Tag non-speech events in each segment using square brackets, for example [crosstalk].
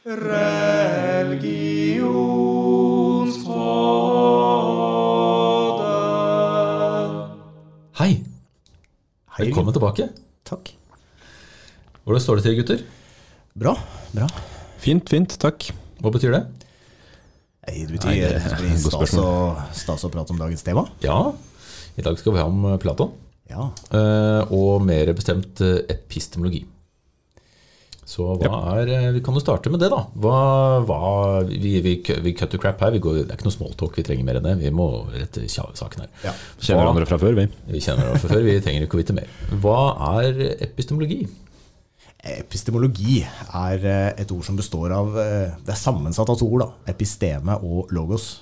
Hei. Velkommen tilbake. Takk. Hvordan står det til, gutter? Bra. bra. Fint, fint, takk. Hva betyr det? Nei, Det betyr Nei, det stas å, stas å prate om dagens tema. Ja, i dag skal vi ha om Platon. Ja. eh, Og mer bestemt eh, epistemologi. Så hva er eh, Vi kan jo starte med det, da. Hva, hva, vi, vi, vi cut to crap her. Vi går, det er ikke noe smalltalk, vi trenger mer enn det. Vi må rette saken her. Ja. Kjenner hverandre fra før, vi. Vi kjenner hverandre fra før, vi trenger ikke å vite mer. Hva er epistemologi? Epistemologi er eh, et ord som består av eh, Det er sammensatt av to ord. da, Episteme og logos.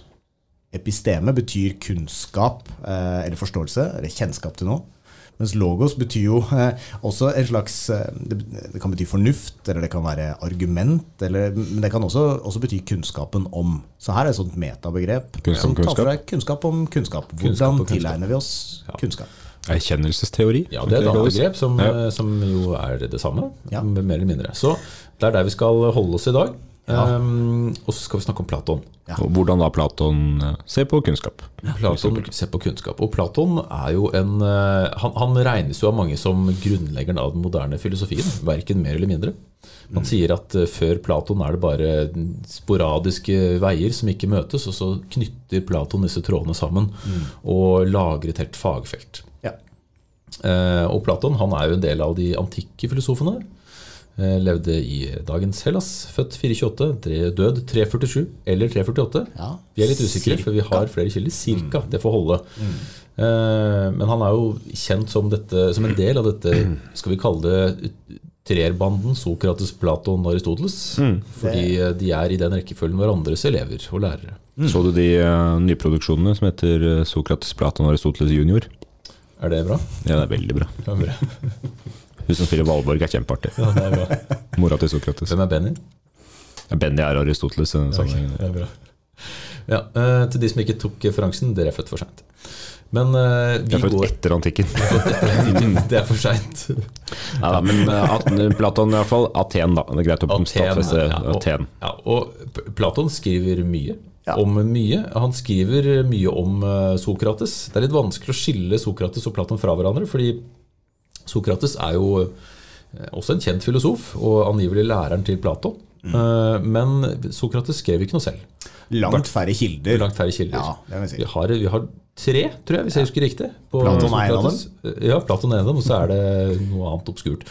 Episteme betyr kunnskap eller forståelse, eller kjennskap til noe. Mens logos betyr jo eh, også en slags eh, det, det kan bety fornuft, eller det kan være argument, eller, men det kan også, også bety kunnskapen om. Så her er et sånt metabegrep Kunnskap som om tar for kunnskap. kunnskap om kunnskap. Kunnskap Hvordan kunnskap. tilegner vi oss Ja. kunnskap? Erkjennelsesteori. Ja, det er et annet begrep som, Ja. eh, som jo er det samme, Ja. mer eller mindre. Så det er der vi skal holde oss i dag. Ja. Um, og så skal vi snakke om Platon. Ja. Og hvordan da Platon eh, ser på kunnskap. Platon ser på kunnskap. Og Platon er jo en eh, han, han regnes jo av mange som grunnleggeren av den moderne filosofien. Verken mer eller mindre. Man sier at eh, før Platon er det bare sporadiske veier som ikke møtes, og så knytter Platon disse trådene sammen og lager et helt fagfelt. Ja. Eh, og Platon han er jo en del av de antikke filosofene. Eh, levde i dagens Hellas, født 428, dre- død 347 eller 348. Ja, Vi er litt usikre, cirka. for vi har flere kilder. Cirka, det får holde. Mm. men han er jo kjent som, dette, som en del av dette, skal vi kalle det treerbanden Sokrates, Platon, Aristoteles. Fordi eh, de er i den rekkefølgen hverandres elever og lærere. Så du de eh, nyproduksjonene som heter eh, Sokrates, Platon og Aristoteles junior? Er det bra? Ja, det er veldig bra. Det er bra. [laughs] Hun som spiller Valborg, er kjempeartig. Ja, det er bra. Mora til Sokrates. Hvem er Benny? Ja, Benny er Aristoteles i den sammenhengen. Ja, bra. Ja, eh, til de som ikke tok referansen, dere er født for seint. Men uh, vi Jeg er født går etter antikken. Det er for seint. Ja, da, men uh, Platon i hvert fall. Aten, da. Det er greit å stadfeste ja, Aten. ja, og Platon skriver mye Ja. om mye. Han skriver mye om Sokrates. Det er litt vanskelig å skille Sokrates og Platon fra hverandre, fordi Sokrates er jo eh, også en kjent filosof, og angivelig læreren til Platon. Mm. Eh, Men Sokrates skrev ikke noe selv. Langt færre kilder. Langt færre kilder. Ja, det vil si. vi, har, vi har tre, tror jeg, hvis jeg husker riktig. på Platon er en av dem? Ja, Platon er en av dem, og så er det noe annet obskurt.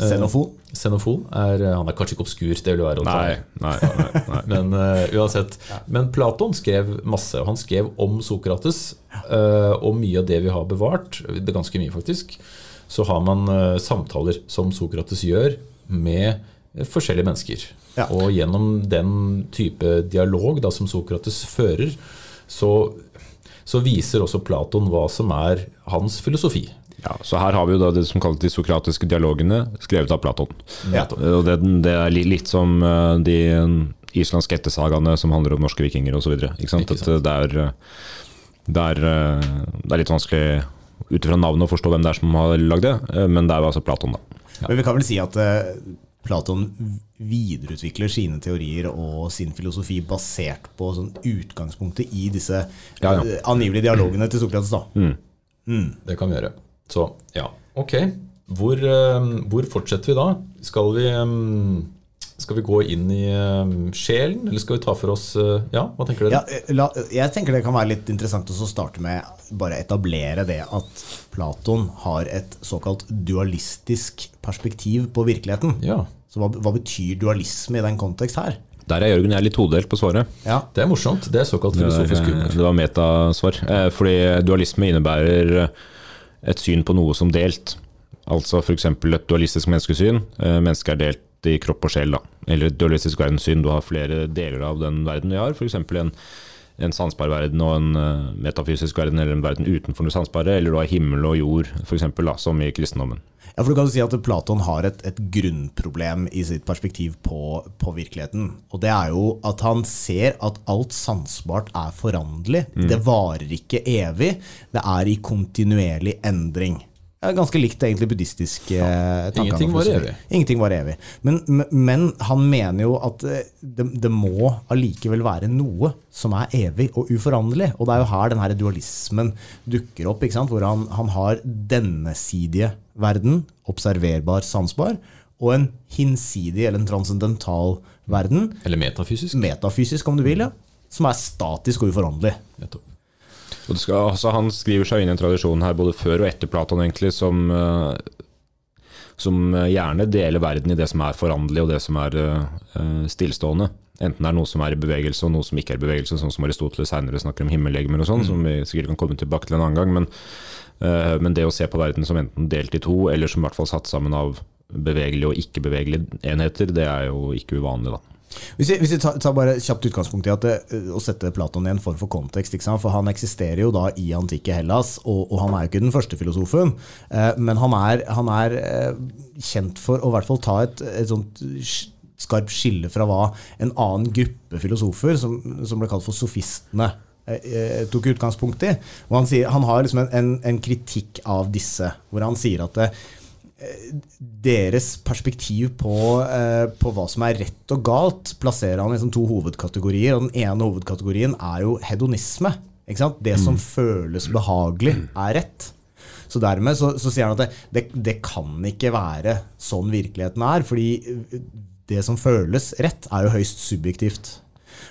Xenofon. Xenofon er, han er kanskje ikke obskur, det vil være å ta Nei, nei, nei, nei. [laughs] Men uh, uansett. Men Platon skrev masse. og Han skrev om Sokrates, Uh, og mye av det vi har bevart, det er ganske mye faktisk, så har man eh, samtaler som Sokrates gjør med eh, forskjellige mennesker. Ja. Og gjennom den type dialog da, som Sokrates fører, så, så viser også Platon hva som er hans filosofi. Ja, så her har vi jo da det som kalles de sokratiske dialogene, skrevet av Platon. Ja. Og det, det er litt som eh, de islandske ættesagaene som handler om norske vikinger osv. Det, det, er, det, det er litt vanskelig ut ifra navnet å forstå hvem det er som har lagd det, eh, men det er jo altså Platon, da. Men vi kan vel si at uh, Platon videreutvikler sine teorier og sin filosofi basert på sånn utgangspunktet i disse Ja, ja. eh, angivelige dialogene til Sokrates. da. Det kan vi gjøre. Så ja, ok. Hvor, uh, hvor fortsetter vi da? Skal vi, eh, skal vi gå inn i eh, sjelen, eller skal vi ta for oss eh, Ja, hva tenker dere? Ja, eh, la, jeg tenker det kan være litt interessant å starte med bare etablere det at Platon har et såkalt dualistisk perspektiv på virkeligheten. Ja, Så hva, hva betyr dualisme i den kontekst her? Der er Jørgen jeg er litt todelt på svaret. Ja, Det er morsomt. Det er såkalt filosofisk humor. det var metasvar. Eh, Fordi dualisme innebærer et syn på noe som delt. Altså f.eks. et dualistisk menneskesyn. Eh, Mennesket er delt i kropp og sjel. Da. Eller dualistisk verdenssyn. Du har flere deler av den verden vi har. F.eks. en en sansbar verden og en uh, metafysisk verden, eller en verden utenfor det sansbare, eller du har himmel og jord, for eksempel, da, som i kristendommen. Ja, for du kan jo si at Platon har et, et grunnproblem i sitt perspektiv på, på virkeligheten. Og det er jo at han ser at alt sansbart er foranderlig. Det varer ikke evig. Det er i kontinuerlig endring. Ja, ganske likt egentlig buddhistisk ja. tankegang. Ingenting var evig. Ingenting var evig. Men, men- han mener jo at eh, det, det må allikevel være noe som er evig og uforanderlig. Og det er jo her den her dualismen dukker opp, hvor han, han har dennesidige verden, observerbar, sansbar, og en hinsidig eller en transcendental verden, Eller metafysisk. metafysisk om du vil, ja, som er statisk og uforanderlig. Nettopp. Skal, altså han skriver seg inn i en tradisjon her både før og etter Platon, egentlig, som, eh, som eh, gjerne deler verden i det som er foranderlig og det som er stillstående. stillestående. Enten det er noe som er i bevegelse og noe som ikke er i bevegelse, sånn som Aristoteles senere snakker om himmellegemer og sånn, som vi sikkert kan komme tilbake til en annen gang. Men, uh, men det å se på verden som enten delt i to, eller som i hvert fall satt sammen av bevegelige og ikke-bevegelige enheter, det er jo ikke uvanlig, da. Hvis vi, tar, bare kjapt utgangspunkt i at det, å sette Platon i en form for kontekst, for han eksisterer jo da i antikke Hellas, og, og han er jo ikke den første filosofen, eh, men han er, han er eh, kjent for å i hvert fall ta et, et sånt skarpt skille fra hva en annen gruppe filosofer, som, som ble kalt for sofistene, eh, eh, tok utgangspunkt i. Og han, sier, han har liksom en, en, en kritikk av disse, hvor han sier at deres perspektiv på, eh, på hva som er rett og galt, plasserer han i liksom to hovedkategorier. og Den ene hovedkategorien er jo hedonisme. Det som føles behagelig, er rett. Så dermed så, så sier han at det, det, det kan ikke være sånn virkeligheten er, fordi det som føles rett, er jo høyst subjektivt.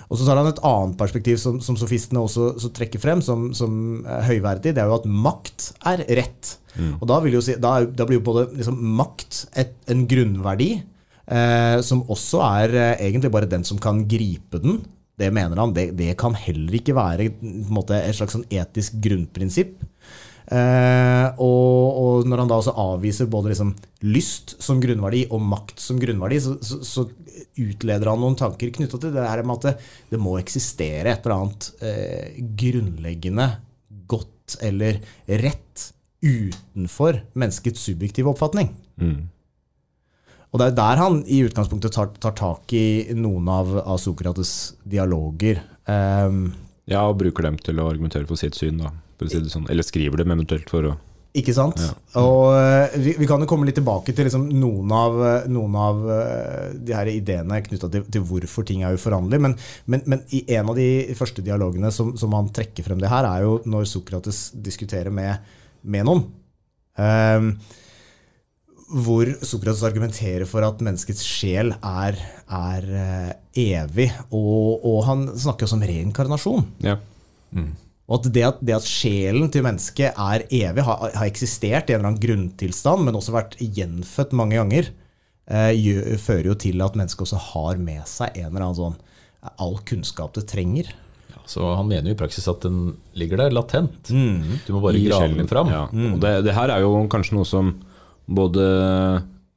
Og så tar han et annet perspektiv som, som sofistene også så trekker frem som, som høyverdig. Det er jo at makt er rett. Og da, si, da, da blir jo både liksom, makt et, en grunnverdi, eh, som også er eh, egentlig bare den som kan gripe den. Det mener han. Det, det kan heller ikke være på en måte, et slags sånn etisk grunnprinsipp. Eh, og, og når han da også avviser både liksom lyst som grunnverdi og makt som grunnverdi, så, så, så utleder han noen tanker knytta til det her med at det, det må eksistere et eller annet eh, grunnleggende godt eller rett utenfor menneskets subjektive oppfatning. Og det er der han i utgangspunktet tar, tar tak i noen av, av Sokrates' dialoger. Um, Ja, og bruker dem til å argumentere for sitt syn, da. For å si det sånn. Eller skriver dem eventuelt for å Ikke sant? Ja. Og eh, vi, vi kan jo komme litt tilbake til liksom noen av, eh, noen av eh, de her ideene knytta til, til hvorfor ting er uforhandlelig. Men, men, men i en av de første dialogene som, som han trekker frem det her, er jo når Sokrates diskuterer med, med noen. Um, hvor Sokrates argumenterer for at menneskets sjel er, er evig. Og, og han snakker også om reinkarnasjon. Ja. Og at det, at det at sjelen til mennesket er evig, har, har eksistert i en eller annen grunntilstand, men også vært gjenfødt mange ganger, eh, gjør, fører jo til at mennesket også har med seg en eller annen sånn all kunnskap det trenger. Så han mener jo i praksis at den ligger der latent. Du må bare I grave den fram. Ja. Og det, det her er jo kanskje noe som både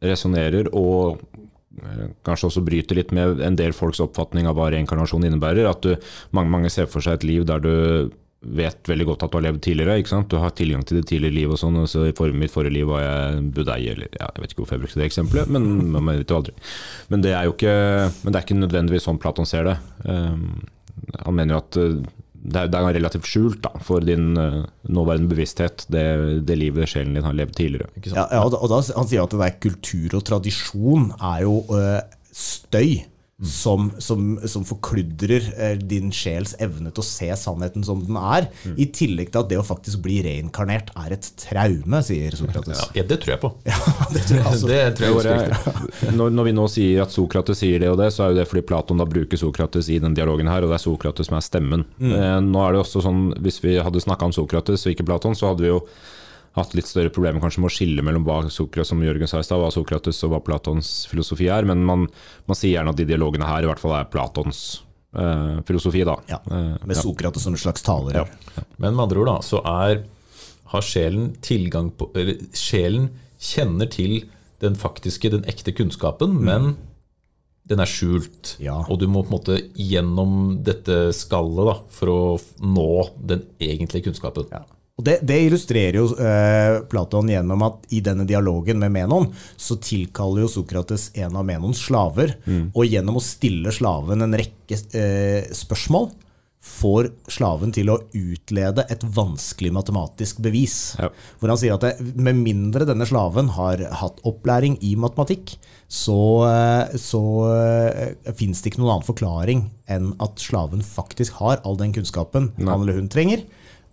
resonnerer og eh, kanskje også bryter litt med en del folks oppfatning av hva reinkarnasjon innebærer. At du, mange, mange ser for seg et liv der du vet veldig godt at du har levd tidligere. ikke sant? Du har tilgang til det tidligere livet og sånn. så I for, mitt forrige liv var jeg budeie, eller ja, jeg vet ikke hvorfor jeg brukte det eksempelet, men [laughs] man vet jo aldri. Men det er jo ikke, men det er ikke nødvendigvis sånn Platon ser det. Um, han mener jo at uh, det er, det er relativt skjult da, for din uh, nåværende bevissthet, det, det livet sjelen din har levd tidligere. Ikke? Ja, ja, og da, og da, han sier at det der kultur og tradisjon er jo uh, støy som, som, som forkludrer eh, din sjels evne til å se sannheten som den er. I tillegg til at det å faktisk bli reinkarnert er et traume, sier Sokrates. Ja, det tror jeg på. [laughs] Ja, det tror jeg altså. Det tror jeg også [laughs] når, når vi nå sier at Sokrates sier det og det, så er jo det fordi Platon da bruker Sokrates i den dialogen her, og det er Sokrates som er stemmen. Eh, nå er det også sånn, Hvis vi hadde snakka om Sokrates og ikke Platon, så hadde vi jo hatt litt større problemer kanskje med å skille mellom hva Sokrates som Jørgen sa i stad, hva Sokrates og hva Platons filosofi er. Men man, man sier gjerne at de dialogene her i hvert fall er Platons eh, filosofi. da. Ja, Eh, med Sokrates som en slags taler. Ja. Men med andre ord da, så er, har sjelen tilgang på Eller sjelen kjenner til den faktiske, den ekte kunnskapen, men den er skjult. Ja. Og du må på en måte gjennom dette skallet da, for å nå den egentlige kunnskapen. Ja. Og det, det illustrerer jo eh, Platon gjennom at i denne dialogen med Menon, så tilkaller jo Sokrates en av Menons slaver, og gjennom å stille slaven en rekke eh, spørsmål, får slaven til å utlede et vanskelig matematisk bevis. Ja. Hvor han sier at det, med mindre denne slaven har hatt opplæring i matematikk, så, eh, så fins det ikke noen annen forklaring enn at slaven faktisk har all den kunnskapen han eller hun trenger.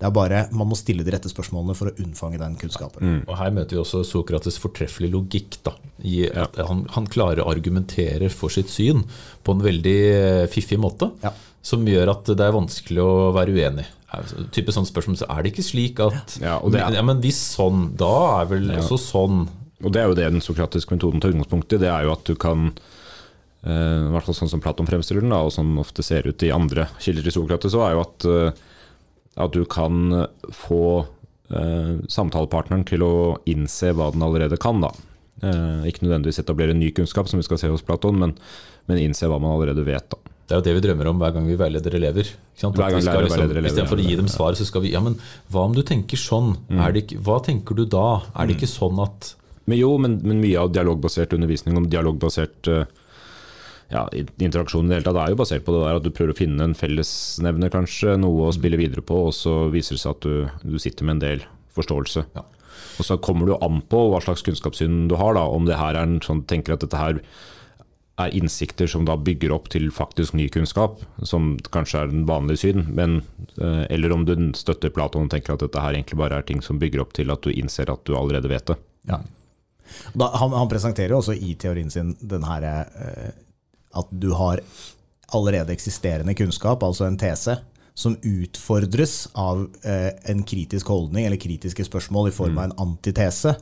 Det er bare Man må stille de rette spørsmålene for å unnfange den kunnskapen. Og Her møter vi også Sokrates' fortreffelige logikk. da, i at han, han klarer å argumentere for sitt syn på en veldig eh, fiffig måte, Ja. som gjør at det er vanskelig å være uenig. Altså, type sånn spørsmål, så Er det ikke slik at Ja, og det er- ja, Men hvis sånn, da er vel også sånn Og det er jo det den sokratiske metoden tar utgangspunkt i. Det er jo at du kan eh, i hvert fall sånn som Platon fremstiller den, da, og som ofte ser ut i andre kilder til Sokrates, så er jo at, eh, at du kan få eh, samtalepartneren til å innse hva den allerede kan. Da. Eh, ikke nødvendigvis etablere ny kunnskap, som vi skal se hos Platon, men, men innse hva man allerede vet. Da. Det er jo det vi drømmer om hver gang vi veileder elever. Ikke sant? Hver gang vi lærer liksom, elever, Istedenfor å gi dem svar, så skal vi Ja, men hva om du tenker sånn? Er det ikke, hva tenker du da? Er det ikke sånn at Men jo, men, men mye av dialogbasert undervisning og dialogbasert eh, ja, interaksjonen i det hele tatt er jo basert på det der at du prøver å finne en fellesnevner, kanskje, noe å spille videre på, og så viser det seg at du, du sitter med en del forståelse. Ja. Og så kommer det jo an på hva slags kunnskapssyn du har, da, om det her er en sånn, tenker at dette her er innsikter som da bygger opp til faktisk ny kunnskap, som kanskje er den vanlige syn, men, eh, eller om du støtter Platon og tenker at dette her egentlig bare er ting som bygger opp til at du innser at du allerede vet det. Ja. Da, han, han presenterer jo også i teorien sin den her eh, at du har allerede eksisterende kunnskap, altså en tese, som utfordres av eh, en kritisk holdning eller kritiske spørsmål i form av en antitese.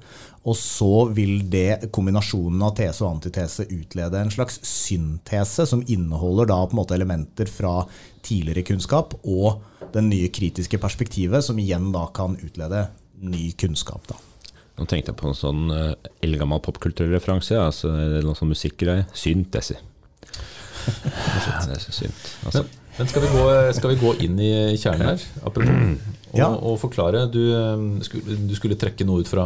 Og så vil det, kombinasjonen av tese og antitese utlede en slags syntese, som inneholder da på en måte elementer fra tidligere kunnskap og den nye kritiske perspektivet, som igjen da kan utlede ny kunnskap. da. Nå tenkte jeg på en sånn uh, eldgammel popkulturell referanse. Altså, noen sånn musikkgreie. Synt, jeg sier. Ja, det er så synd. Altså, Men, men skal, vi gå, skal vi gå inn i kjernen her? Apropos. Og, Ja. og forklare. Du, skulle, du skulle trekke noe ut fra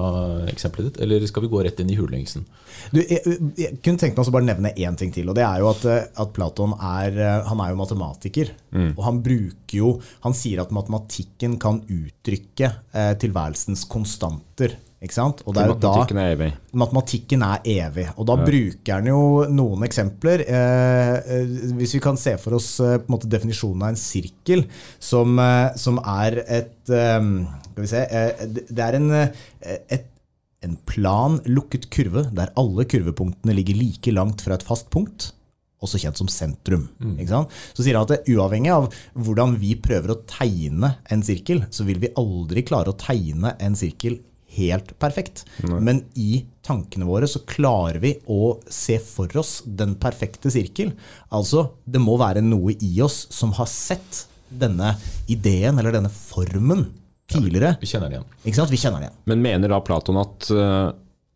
eksempelet ditt, eller skal vi gå rett inn i hulengsen? Du, jeg, jeg kunne tenkt meg å bare nevne én ting til. og det er jo At, eh, at Platon er, eh, han er jo matematiker. Og han bruker jo Han sier at matematikken kan uttrykke eh, tilværelsens konstanter. Ikke sant? Og det er jo da matematikken er evig. Matematikken er evig. Og da bruker han jo noen eksempler. Eh, eh, hvis vi kan se for oss eh, på en måte definisjonen av en sirkel, som, eh, som er et eh, Skal vi se eh, det- er en, et, en plan, lukket kurve, der alle kurvepunktene ligger like langt fra et fast punkt. Også kjent som sentrum. Sant? Så sier han at det, uavhengig av hvordan vi prøver å tegne en sirkel, så vil vi aldri klare å tegne en sirkel helt perfekt. Men i tankene våre så klarer vi å se for oss den perfekte sirkel. Altså, det må være noe i oss som har sett denne ideen eller denne formen tidligere. Vi kjenner den igjen. Ikke sant? Vi kjenner den igjen. Men mener da Platon at uh,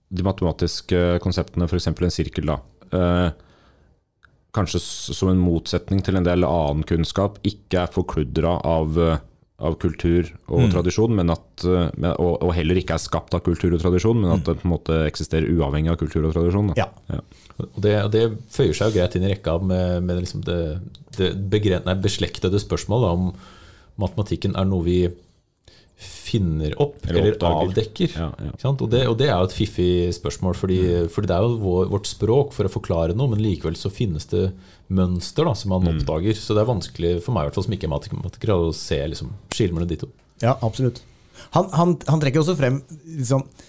de matematiske konseptene, f.eks. en sirkel, da, uh, kanskje som en motsetning til en del annen kunnskap, ikke er forkludra av, eh, av kultur og tradisjon, men at, eh, og, og heller ikke er skapt av kultur og tradisjon, men at det på en måte eksisterer uavhengig av kultur og tradisjon? Da. Ja. Og det, det føyer seg jo greit inn i rekka med, med liksom det, det begren, nei, beslektede spørsmålet om matematikken er noe vi finner opp Eller eller, avdekker. Ja, ja. Ikke sant? Og, det, og det er jo et fiffig spørsmål, fordi, fordi det er jo vår, vårt språk for å forklare noe, men likevel så finnes det mønster da, som man oppdager. Så det er vanskelig for meg i hvert fall som ikke er matematiker å se liksom, skille mellom de to. Ja, absolutt. Han, han, han trekker også frem liksom, s-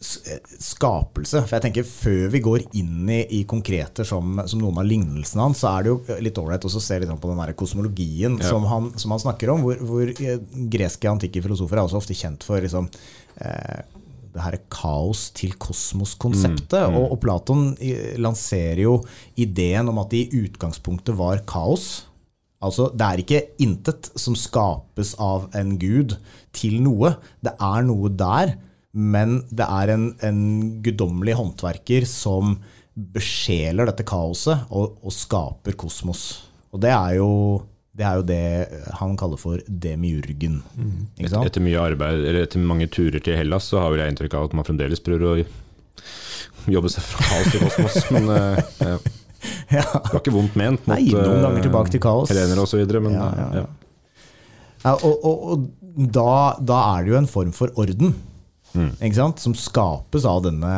skapelse. For jeg tenker Før vi går inn i, i konkreter som, som noen av lignelsene hans, så er det jo litt ålreit å se litt på den der kosmologien Ja. som, han, som han snakker om. Hvor, hvor eh, greske antikke filosofer er også ofte kjent for liksom, eh, det her kaos til kosmos-konseptet. Og, og Platon eh, lanserer jo ideen om at det i utgangspunktet var kaos. Altså, Det er ikke intet som skapes av en gud til noe. Det er noe der, men det er en, en guddommelig håndverker som besjeler dette kaoset og, og skaper kosmos. Og det er, jo, det er jo det han kaller for demiurgen. Ikke sant? Etter mye arbeid, eller etter mange turer til Hellas, så har vel jeg inntrykk av at man fremdeles prøver å jobbe seg fra kaos til kosmos. [laughs] Men eh, ja. Ja. Det var ikke vondt ment mot Nei, noen eh, ganger tilbake til kaos. Helener videre, men Ja, ja, ja. ja. Ja, og og, og da, da er det jo en form for orden ikke sant? som skapes av denne,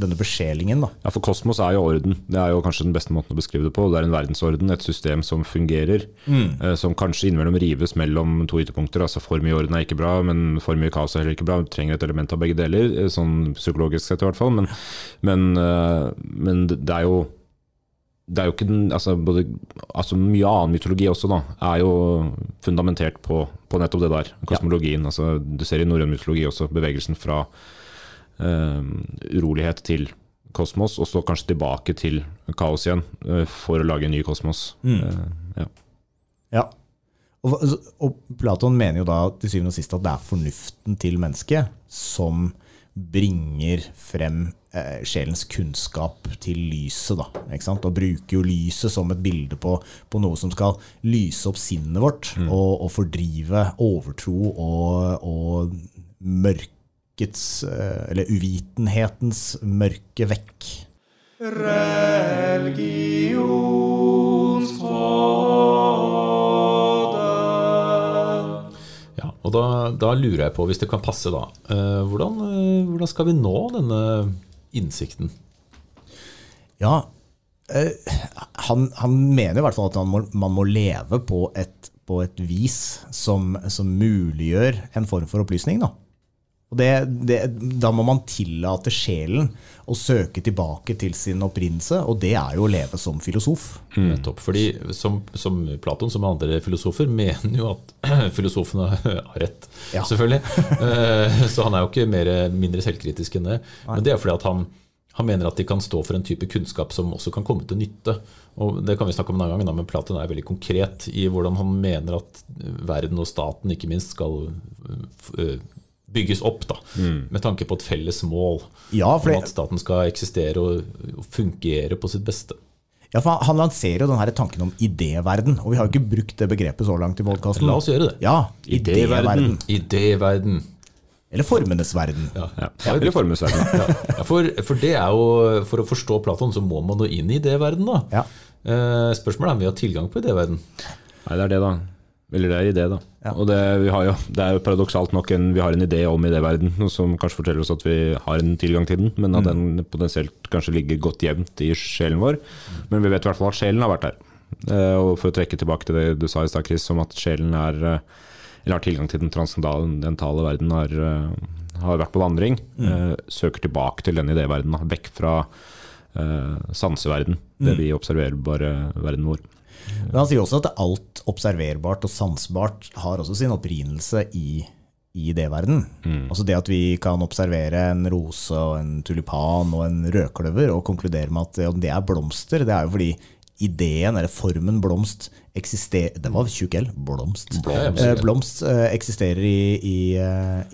denne besjelingen. Da. Ja, for kosmos er jo orden. Det er jo kanskje den beste måten å beskrive det på. Det er en verdensorden, et system som fungerer. Eh, som kanskje innimellom rives mellom to ytterpunkter. Altså for mye orden er ikke bra, men for mye kaos er heller ikke bra. Vi trenger et element av begge deler, eh, sånn psykologisk sett i hvert fall. Men, men, eh, men det er jo det er jo ikke den, altså, både, altså Mye annen mytologi også da, er jo fundamentert på, på nettopp det der. Kosmologien. Altså, du ser i norrøn mytologi også bevegelsen fra uh, urolighet til kosmos, og så kanskje tilbake til kaos igjen uh, for å lage en ny kosmos. Eh, ja. Ja. Og, og Platon mener jo da til syvende og sist at det er fornuften til mennesket som bringer frem sjelens kunnskap til lyset. Da, ikke sant? Og bruker jo lyset som et bilde på, på noe som skal lyse opp sinnet vårt og, og fordrive overtro og, og mørkets eh, Eller uvitenhetens mørke vekk. Ja, og da, da lurer jeg på, hvis det kan passe, da eh, hvordan, eh, hvordan skal vi nå denne innsikten? Ja, eh, han, han mener i hvert fall at må, man må leve på et, på et vis som, som muliggjør en form for opplysning. Da. Og det, det, da må man tillate sjelen å søke tilbake til sin opprinnelse, og det er jo å leve som filosof. Nettopp. Fordi som, som Platon, som andre filosofer, mener jo at [clears throat] filosofene har [laughs] rett, Ja. selvfølgelig. [laughs] Eh, Så han er jo ikke mer, mindre selvkritisk enn det. Men det er fordi at han, han mener at de kan stå for en type kunnskap som også kan komme til nytte. Og Det kan vi snakke om en annen gang, men Platon er veldig konkret i hvordan han mener at verden og staten ikke minst skal eh, bygges opp, da, med tanke på et felles mål. Ja, for om at staten skal eksistere og, og fungere på sitt beste. Ja, for han lanserer jo denne tanken om idéverden, og vi har jo ikke brukt det begrepet så langt i podkasten. La oss gjøre det. Ja, Idéverden. idéverden. Idéverden. Eller formenes verden. Ja. Ja. Eller formenes verden. [laughs] ja, for, for det er jo For å forstå Platon, så må man nå inn i idéverden, da. Ja. Eh, spørsmålet er om vi har tilgang på idéverden. Nei, det er det, da. Eller det er idé, da. Og det, vi har jo, det er jo paradoksalt nok en, vi har en idé om idéverden, som kanskje forteller oss at vi har en tilgang til den, men at den potensielt kanskje ligger godt jevnt i sjelen vår. Men vi vet i hvert fall at sjelen har vært der. Eh, Og for å trekke tilbake til det du sa i stad, Chris, om at sjelen er eh, eller har tilgang til den transcendentale verden, har, eh, har vært på vandring, eh, søker tilbake til den idéverdenen, vekk fra eh, sanseverden, det vi observerer bare verden vår. Men han sier også at alt observerbart og sansbart har også sin opprinnelse i, i idéverden. Altså det at vi kan observere en rose og en tulipan og en rødkløver og konkludere med at ja, det er blomster, det er jo fordi ideen, eller formen blomst, eksisterer Det var tjukk L. Blomst. Blomst. Eh, blomst eh, eksisterer i, i,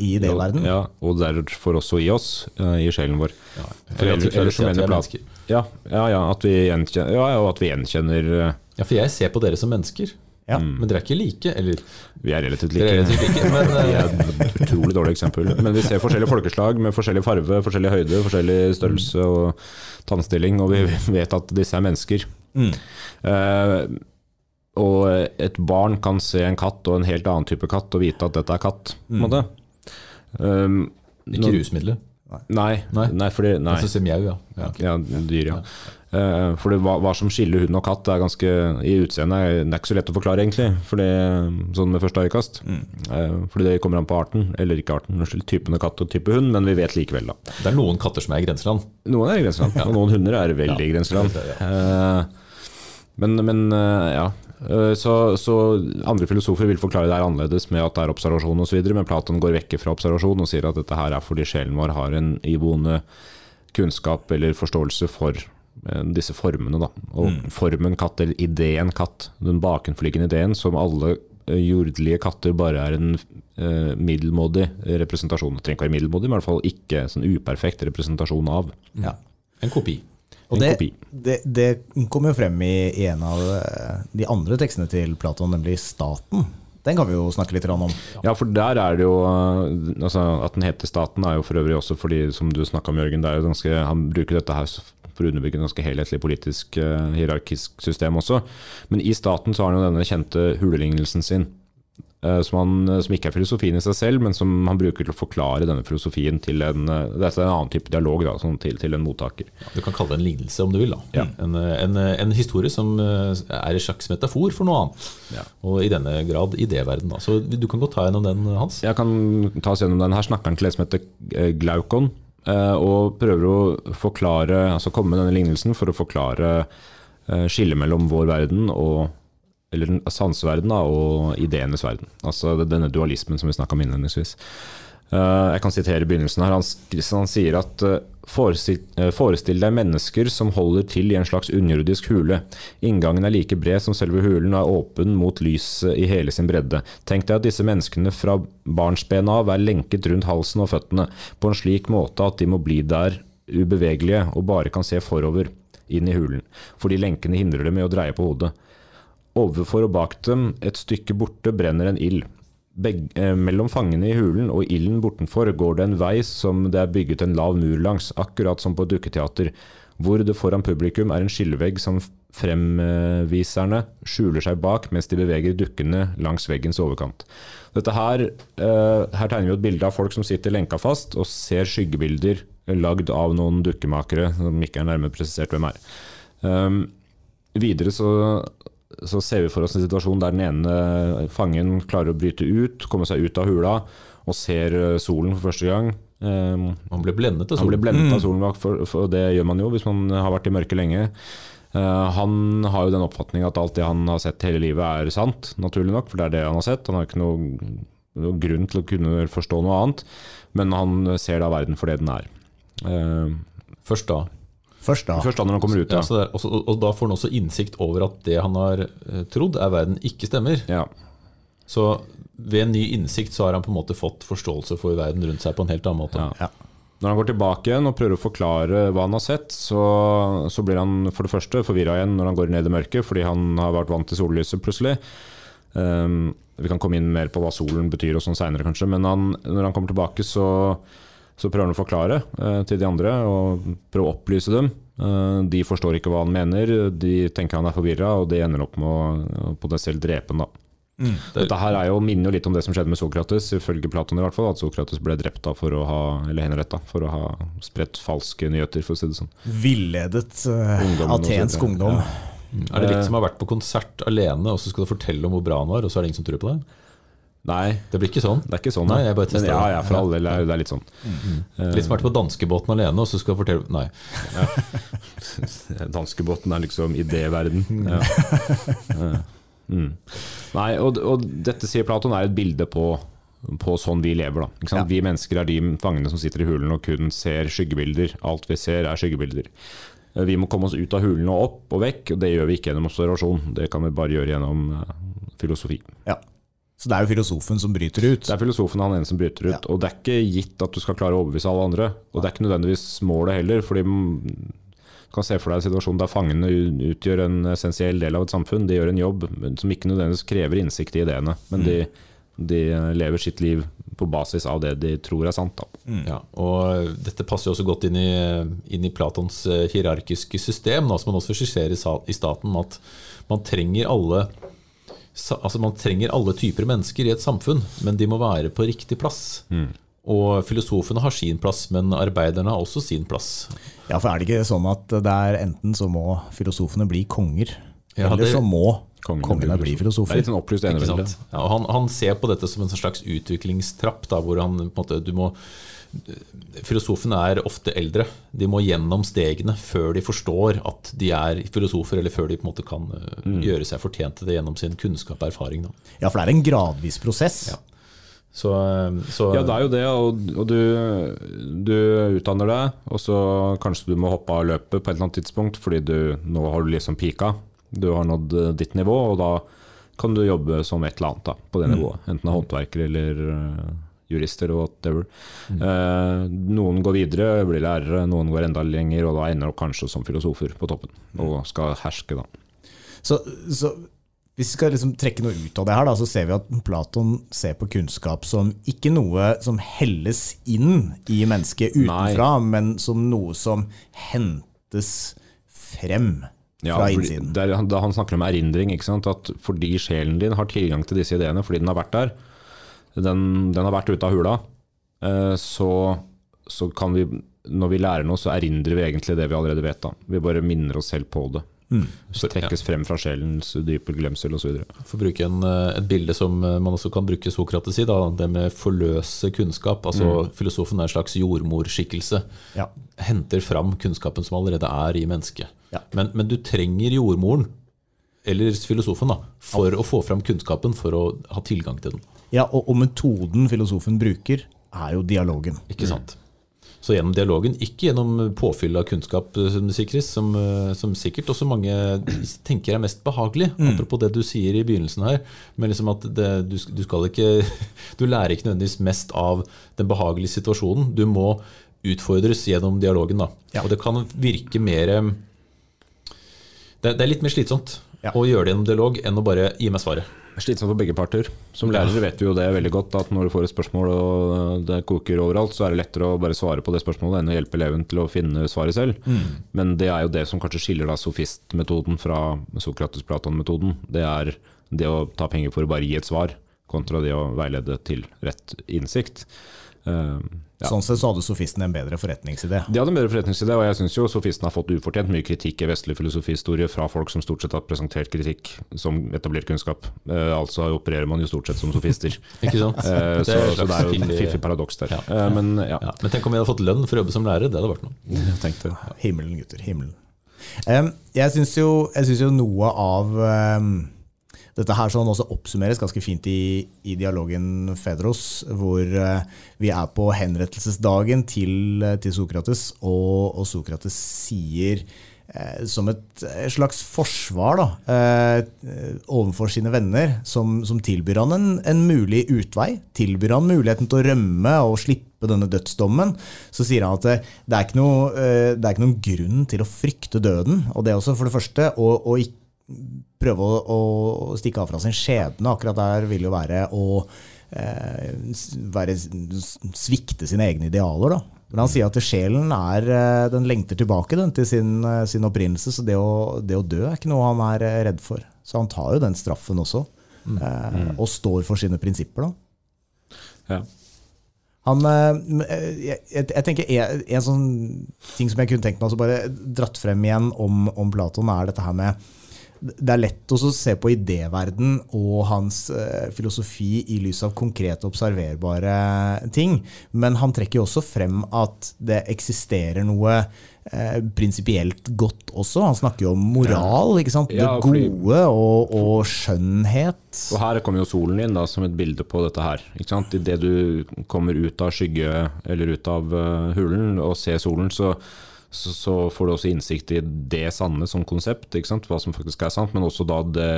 i det verden. Ja, og derfor også i oss, eh, i sjelen vår. For Eller ellers- ellers, ellers, ellers ellers, er Ja, ja, ja, at vi gjenkjenner, ja, eh, for jeg ser på dere som mennesker. Ja. Men dere er ikke like. Eller Vi er relativt like. er relativt like, men [laughs] Vi eh, er et utrolig dårlig eksempel. Men vi ser forskjellige folkeslag med forskjellig farve, forskjellig høyde, forskjellig størrelse og tannstilling, og vi vet at disse er mennesker. Eh, og et barn kan se en katt og en helt annen type katt og vite at dette er katt. Mm. måte. Um, ikke nå- rusmiddelet. Nei, Nei. nei, fordi, nei. Altså som mjau, ja. ja. Ja, dyr, ja. ja. det, hva, hva som skiller hund og katt er ganske i utseendet det er ikke så lett å forklare, egentlig. Fordi, sånn med første øyekast. Eh, fordi det kommer an på arten, eller ikke arten, unnskyld, typen av katt og type hund, men vi vet likevel, da. Det er noen katter som er i grenseland. Noen er i grenseland, [laughs] og noen hunder er veldig i grenseland. Uh, men, men ja. Eh, Så, så andre filosofer vil forklare det her annerledes med at det er observasjon osv., men Platon går vekk fra observasjon og sier at dette her er fordi sjelen vår har en iboende kunnskap eller forståelse for eh, disse formene. Da. Og formen katt, eller ideen katt, den bakenforliggende ideen, som alle eh, jordelige katter bare er en eh, middelmådig representasjon. Det trenger ikke være middelmådig, men i hvert fall ikke sånn uperfekt representasjon av. Ja. En kopi. Og det, det, det kommer jo frem i, i en av eh, de andre tekstene til Platon, nemlig Staten. Den kan vi jo snakke litt om. Ja, for der er det jo eh, altså, At den heter Staten er jo for øvrig også fordi, som du snakka om, Jørgen, er ganske, han bruker dette her for å underbygge en ganske helhetlig politisk eh, hierarkisk system også. Men i staten så har han jo denne kjente hulelignelsen sin. Eh, Som, han, som ikke er filosofien i seg selv, men som han bruker til å forklare denne filosofien til en, det er en annen type dialog da, sånn til, til en mottaker. Du kan kalle det en lignelse om du vil. da. Ja. En, en, en historie som eh, er en slags metafor for noe annet. Ja. Og i denne grad idéverden. da. Så du kan godt ta gjennom den, Hans. Jeg kan ta oss gjennom den. Her snakker han til en som heter eh, Glaukon, eh, og prøver å forklare, altså komme med denne lignelsen for å forklare eh, skillet mellom vår verden og eller den sanseverden og ideenes verden. Altså denne dualismen som vi snakka om innledningsvis. Eh, Jeg kan sitere begynnelsen her. Han, han sier at eh, forestill, eh, deg mennesker som holder til i en slags underjordisk hule. Inngangen er like bred som selve hulen og er åpen mot lyset i hele sin bredde. Tenk deg at disse menneskene fra barnsbena av er lenket rundt halsen og føttene på en slik måte at de må bli der ubevegelige og bare kan se forover inn i hulen, fordi lenkene hindrer dem i å dreie på hodet. Overfor og bak dem, et stykke borte, brenner en ild. Beg, eh, mellom fangene i hulen og ilden bortenfor går det en vei som det er bygget en lav mur langs, akkurat som på et dukketeater, hvor det foran publikum er en skillevegg som fremviserne skjuler seg bak mens de beveger dukkene langs veggens overkant. Dette her, eh, her tegner vi et bilde av folk som sitter lenka fast og ser skyggebilder lagd av noen dukkemakere som ikke er nærmere presisert hvem er. Um, videre så, så ser vi for oss en situasjon der den ene fangen klarer å bryte ut, komme seg ut av hula og ser eh, solen for første gang. Um, han blir blendet av solen. han blir blendet av solen, for, for det gjør man jo hvis man har vært i mørket lenge. Uh, han har jo den oppfatning at alt det han har sett hele livet er sant, naturlig nok, for det er det han har sett. Han har ikke noe, noe grunn til å kunne forstå noe annet, men han ser da verden for det den er. Uh, Først da. Først da. først da når han kommer ut, Ja, ja. så det og, også, og da får han også innsikt over at det han har eh, trodd er verden, ikke stemmer. ja. Så ved en ny innsikt så har han på en måte fått forståelse for verden rundt seg på en helt annen måte. Ja. Ja. Når han går tilbake igjen og prøver å forklare hva han har sett, så, så blir han for det første forvirra igjen når han går ned i mørket, fordi han har vært vant til sollyset plutselig. Um, vi kan komme inn mer på hva solen betyr og sånn seinere, kanskje, men han, når han kommer tilbake, så, så prøver han å forklare eh, til de andre og prøve å opplyse dem. Eh, de forstår ikke hva han mener, de tenker han er forvirra, og det ender opp med å, å potensielt drepe ham. Mm, det... Dette her er jo, minner jo litt om det som skjedde med Sokrates, ifølge Platon i hvert fall. At Sokrates ble drept da for å ha eller henretta for å ha spredt falske nyheter, for å si det sånn. Villedet uh, atensk ungdom. Ja. Er det litt som å ha vært på konsert alene, og så skal du fortelle om hvor bra han var, og så er det ingen som tror på deg? Nei, Det blir ikke sånn. det er ikke sånn. Nei, jeg bare tester ja, ja, for all del, det er- det er litt sånn. Litt smart å ha vært på danskebåten alene, og så skal du fortelle Nei. [laughs] Danskebåten er liksom idéverden. Ja. Ja. Mm. Nei, og, og dette sier Platon er et bilde på, på sånn vi lever. Ja. Vi mennesker er de fangene som sitter i hulen og kun ser skyggebilder. Alt vi ser er skyggebilder. Eh, Vi må komme oss ut av hulen og opp og vekk, og det gjør vi ikke gjennom observasjon. Det kan vi bare gjøre gjennom eh, filosofi. Ja. Så det er jo filosofen som bryter ut. Det er filosofen han ene som bryter ut. Ja. Og det er ikke gitt at du skal klare å overbevise alle andre. Og det er ikke nødvendigvis målet heller. fordi mm, du kan se for deg en situasjon der fangene utgjør en essensiell del av et samfunn. De gjør en jobb som ikke nødvendigvis krever innsikt i ideene, men de, de lever sitt liv på basis av det de tror er sant. Da. Ja, og dette passer jo også godt inn i, inn i Platons eh, hierarkiske system, da, som man også skisserer i staten, at man trenger alle Altså Man trenger alle typer mennesker i et samfunn, men de må være på riktig plass. Og filosofene har sin plass, men arbeiderne har også sin plass. Ja, for er det ikke sånn at det er enten så må filosofene bli konger, Ja, eller det- så må Kongene kongene bli filosofer? Det er litt sånn opplyst Ikke sant? Ja, og han, han ser på dette som en slags utviklingstrapp, da, hvor han på en måte du må Filosofene er ofte eldre. De må gjennom stegene før de forstår at de er filosofer, eller før de på en måte kan mm. gjøre seg fortjent til det gjennom sin kunnskap og erfaring. Da. Ja, for det er en gradvis prosess. Ja. Så, eh, så Ja, det er jo det, og, og du, du utdanner deg, og så kanskje du må hoppe av løpet på et eller annet tidspunkt, fordi du, nå har du liksom pika. Du har nådd eh, ditt nivå, og da kan du jobbe som et eller annet da, på det nivået. Enten det er håndverker eller eh, jurister og whatever. Eh, noen går videre, blir lærere, noen går enda lenger, og da ender de kanskje som filosofer på toppen, og skal herske, da. Så, så hvis vi skal liksom trekke noe ut av det her, da, så ser vi at Platon ser på kunnskap som ikke noe som helles inn i mennesket utenfra, men som noe som hentes frem Ja, fra innsiden. er- da han snakker om erindring, at fordi sjelen din har tilgang til disse ideene, fordi den har vært der, den, den har vært ute av hula, eh, så, så kan vi, når vi lærer noe, så erindrer vi egentlig det vi allerede vet. da. Vi bare minner oss selv på det. Så trekkes frem fra sjelens dype glemsel osv. For å bruke en, eh, et bilde som eh, man også kan bruke Sokrates i, da, det med forløse kunnskap. altså Filosofen er en slags jordmorskikkelse. Ja. Henter fram kunnskapen som allerede er i mennesket. Ja. Men, men du trenger jordmoren, eller filosofen, da, for å få fram kunnskapen, for å ha tilgang til den. Ja, og, og metoden filosofen bruker, er jo dialogen. Ikke sant? Så gjennom dialogen, ikke gjennom påfyll av kunnskap, eh, som, det Chris, som, eh, som sikkert også mange tenker er mest behagelig. Apropos det du sier i begynnelsen her. Men liksom at det, du, du skal ikke [laughs] Du lærer ikke nødvendigvis mest av den behagelige situasjonen. Du må utfordres gjennom dialogen. da. Ja. Og det kan virke mer eh, Det, det er litt mer slitsomt Ja. å gjøre det gjennom dialog enn å bare gi meg svaret. Slitsomt for begge parter. Som lærere vet vi jo det veldig godt, at når du får et spørsmål og det koker overalt, så er det lettere å bare svare på det spørsmålet enn å hjelpe eleven til å finne svaret selv. Men det er jo det som kanskje skiller da sofistmetoden fra Sokrates-Platon-metoden. Det er det å ta penger for å bare gi et svar, kontra det å veilede til rett innsikt. Eh, ja. Sånn sett så hadde sofisten en bedre forretningsidé. De hadde en bedre forretningsidé, og jeg syns jo sofisten har fått ufortjent mye kritikk i vestlig filosofihistorie fra folk som stort sett har presentert kritikk som etablert kunnskap. Eh, altså opererer man jo stort sett som sofister. [laughs] Ikke sant? Eh, Det så, så det er jo en fiffig paradoks der. Ja. Eh, men ja, Ja, men tenk om vi hadde fått lønn for å jobbe som lærer. Det hadde vært noe. [laughs] tenkte Himmelen, gutter. Himmelen. Um, jeg syns jo, synes jo noe av em, dette her sånn også oppsummeres ganske fint i, i dialogen Fedros, hvor eh, vi er på henrettelsesdagen til, eh, til Sokrates, og, og Sokrates sier eh, som et slags forsvar da, overfor sine venner, som, som tilbyr han en, en mulig utvei, tilbyr han muligheten til å rømme og slippe denne dødsdommen, så sier han at det, er, ikke noe, det er ikke noen grunn til å frykte døden. Og det er også for det første å, å ikke prøve å, å stikke av fra sin skjebne. Akkurat der vil jo være å eh, være, svikte sine egne idealer. Da. Men han sier at sjelen er, eh, den lengter tilbake den, til sin, eh, sin opprinnelse, så det å, det å dø er ikke noe han er eh, redd for. Så han tar jo den straffen også, eh, og står for sine prinsipper. da. ja. Han, jeg, jeg, jeg tenker en, en sånn ting som jeg kunne tenkt meg å bare dratt frem igjen om, om Platon, er dette her med Det er lett også å se på idéverden og hans eh, filosofi i lys av konkrete, observerbare ting. Men han trekker jo også frem at det eksisterer noe eh, prinsipielt godt også. Han snakker jo om moral, ikke sant? det Ja, det gode og, og skjønnhet. Og her kommer jo solen inn da, som et bilde på dette her. Ikke sant? Idet du kommer ut av skygge, eller ut av uh, hulen og ser solen, så, så, så får du også innsikt i det sanne som konsept, hva som faktisk er sant, men også da det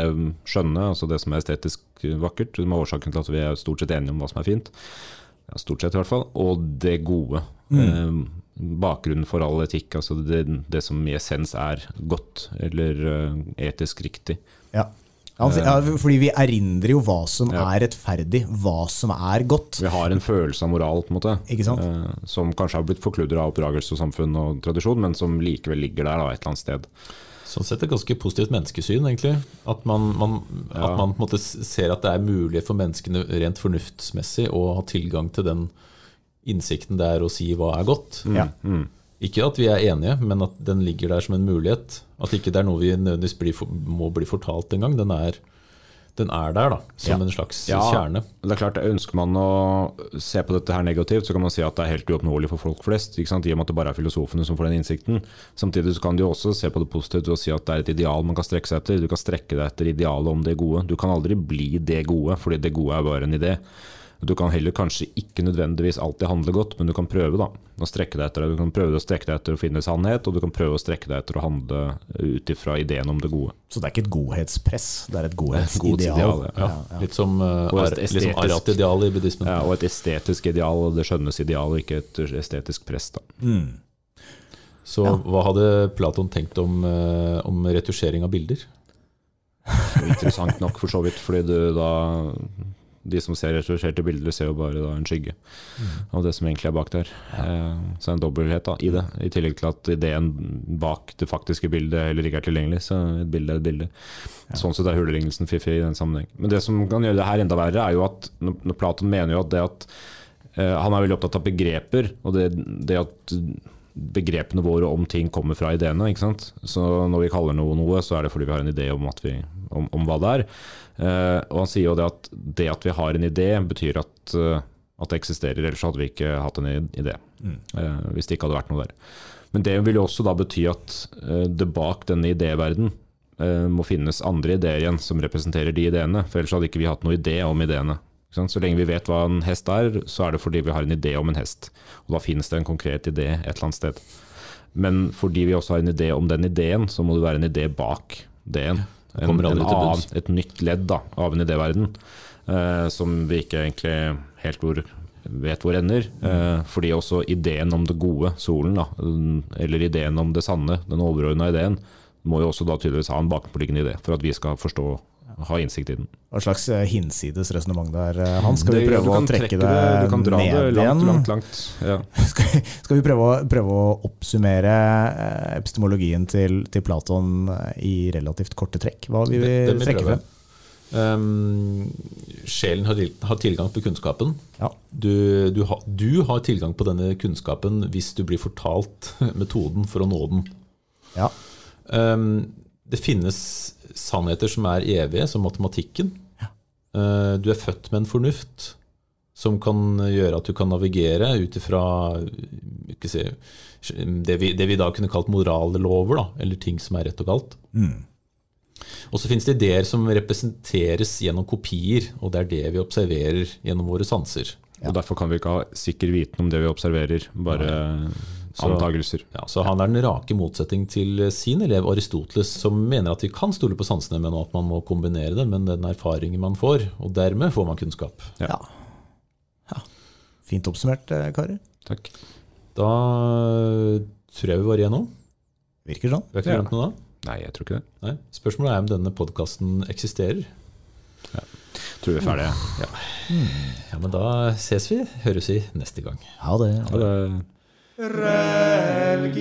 skjønne, altså det som er estetisk vakkert, som er årsaken til at vi er stort sett enige om hva som er fint. Ja, stort sett i hvert fall. Og det gode. Eh, bakgrunnen for all etikk, altså det, det som i essens er godt, eller eh, etisk riktig. Ja. Sier- ja, fordi vi erindrer jo hva som Ja. er rettferdig, hva som er godt. Vi har en følelse av moral, på en måte. Ikke sant? Eh, som kanskje har blitt forkludra av oppdragelse og samfunn og tradisjon, men som likevel ligger der da, et eller annet sted. Sånn sett et ganske positivt menneskesyn, egentlig. At man, man, Ja. at man på en måte ser at det er mulig for menneskene rent fornuftsmessig å ha tilgang til den innsikten det er å si hva er godt. Ja. Mm. Ikke at vi er enige, men at den ligger der som en mulighet. At ikke det er noe vi nødvendigvis blir for, må bli fortalt engang. Den er, den er der, da, som Ja. en slags Ja. kjerne. Det er klart, Ønsker man å se på dette her negativt, så kan man si at det er helt uoppnåelig for folk flest. I og med at det bare er filosofene som får den innsikten. Samtidig kan de også se på det positivt og si at det er et ideal man kan strekke seg etter. Du kan strekke deg etter idealet om det gode. Du kan aldri bli det gode, fordi det gode er bare en idé. Du kan heller kanskje ikke nødvendigvis alltid handle godt, men du kan prøve da, å strekke deg etter det. Du kan prøve å strekke deg etter å finne sannhet, og du kan prøve å strekke deg etter å handle ut ifra ideen om det gode. Så det er ikke et godhetspress, det er et godhetsideal. Ja. Ja, Litt som, uh, et estetisk- Arat-idealet i buddhismen. Ja, og et estetisk ideal, og det skjønnes ideal, og ikke et estetisk press. da. Mm. Så hva hadde Platon tenkt om, uh, om retusjering av bilder? Interessant nok for så vidt, fordi du da De som ser retusjerte bilder, ser jo bare da en skygge av det som egentlig er bak der. Eh, så en dobbelthet da, i det. I tillegg til at ideen bak det faktiske bildet heller ikke er tilgjengelig. Så et bilde er et bilde. Sånn sett er hulelignelsen fiffig i den sammenheng. Men det som kan gjøre det her enda verre, er jo at når når Platon mener jo at det at eh, Han er veldig opptatt av begreper, og det, det at begrepene våre om ting kommer fra ideene. ikke sant? Så når vi kaller noe noe, så er det fordi vi har en idé om, at vi, om, om hva det er. Eh, og han sier jo det at det at vi har en idé, betyr at, eh, at det eksisterer. Ellers hadde vi ikke hatt en idé. Eh, hvis det ikke hadde vært noe der. Men det vil jo også da bety at eh, det bak denne idéverden eh, må finnes andre ideer igjen som representerer de ideene. For ellers hadde ikke vi hatt noe idé om ideene. Så lenge vi vet hva en hest er, så er det fordi vi har en idé om en hest. Og da finnes det en konkret idé et eller annet sted. Men fordi vi også har en idé om den ideen, så må det være en idé bak ideen. En, en annen, et nytt ledd da, av en idéverden eh, som vi ikke egentlig helt hvor, vet hvor ender. Eh, fordi også ideen om det gode, solen, da, eller ideen om det sanne, den overordna ideen, må jo også da tydeligvis ha en bakenforliggende idé for at vi skal forstå ha innsikt i den. Hva slags eh, hinsides resonnement der, eh, Hans? Skal vi Det- prøve du å kan trekke trekke det, Du kan dra ned det langt, igjen? langt, langt. Ja. [laughs] Skal, vi- skal vi prøve å, prøve å oppsummere eh, epistemologien til, til Platon i relativt korte trekk? Hva vil vi Det- det trekke frem? Um, sjelen har, har tilgang på kunnskapen. Ja. Du, du, har, du har tilgang på denne kunnskapen hvis du blir fortalt [laughs] metoden for å nå den. Ja. Um, det finnes sannheter som er evige, som matematikken. Ja. du er født med en fornuft som kan gjøre at du kan navigere ut ifra ikke si, det, vi, det vi da kunne kalt morallover, da, eller ting som er rett og galt. Og så finnes det ideer som representeres gjennom kopier, og det er det vi observerer gjennom våre sanser. Og Derfor kan vi ikke ha sikker viten om det vi observerer, bare Så- antagelser. Ja, så han er den rake motsetning til sin elev Aristoteles, som mener at vi kan stole på sansene, men at man må kombinere det med den erfaringen man får. Og dermed får man kunnskap. Ja. Ja. ja. Fint oppsummert, eh, karer. Takk. Da tror jeg vi var igjennom. Virker sånn. Vi har ikke glemt noe da? Nei, jeg tror ikke det. Nei. Spørsmålet er om denne podkasten eksisterer. Tror vi er ferdige. Ja. Ja, men da ses vi, høres vi neste gang. Ha det. Ha det. religions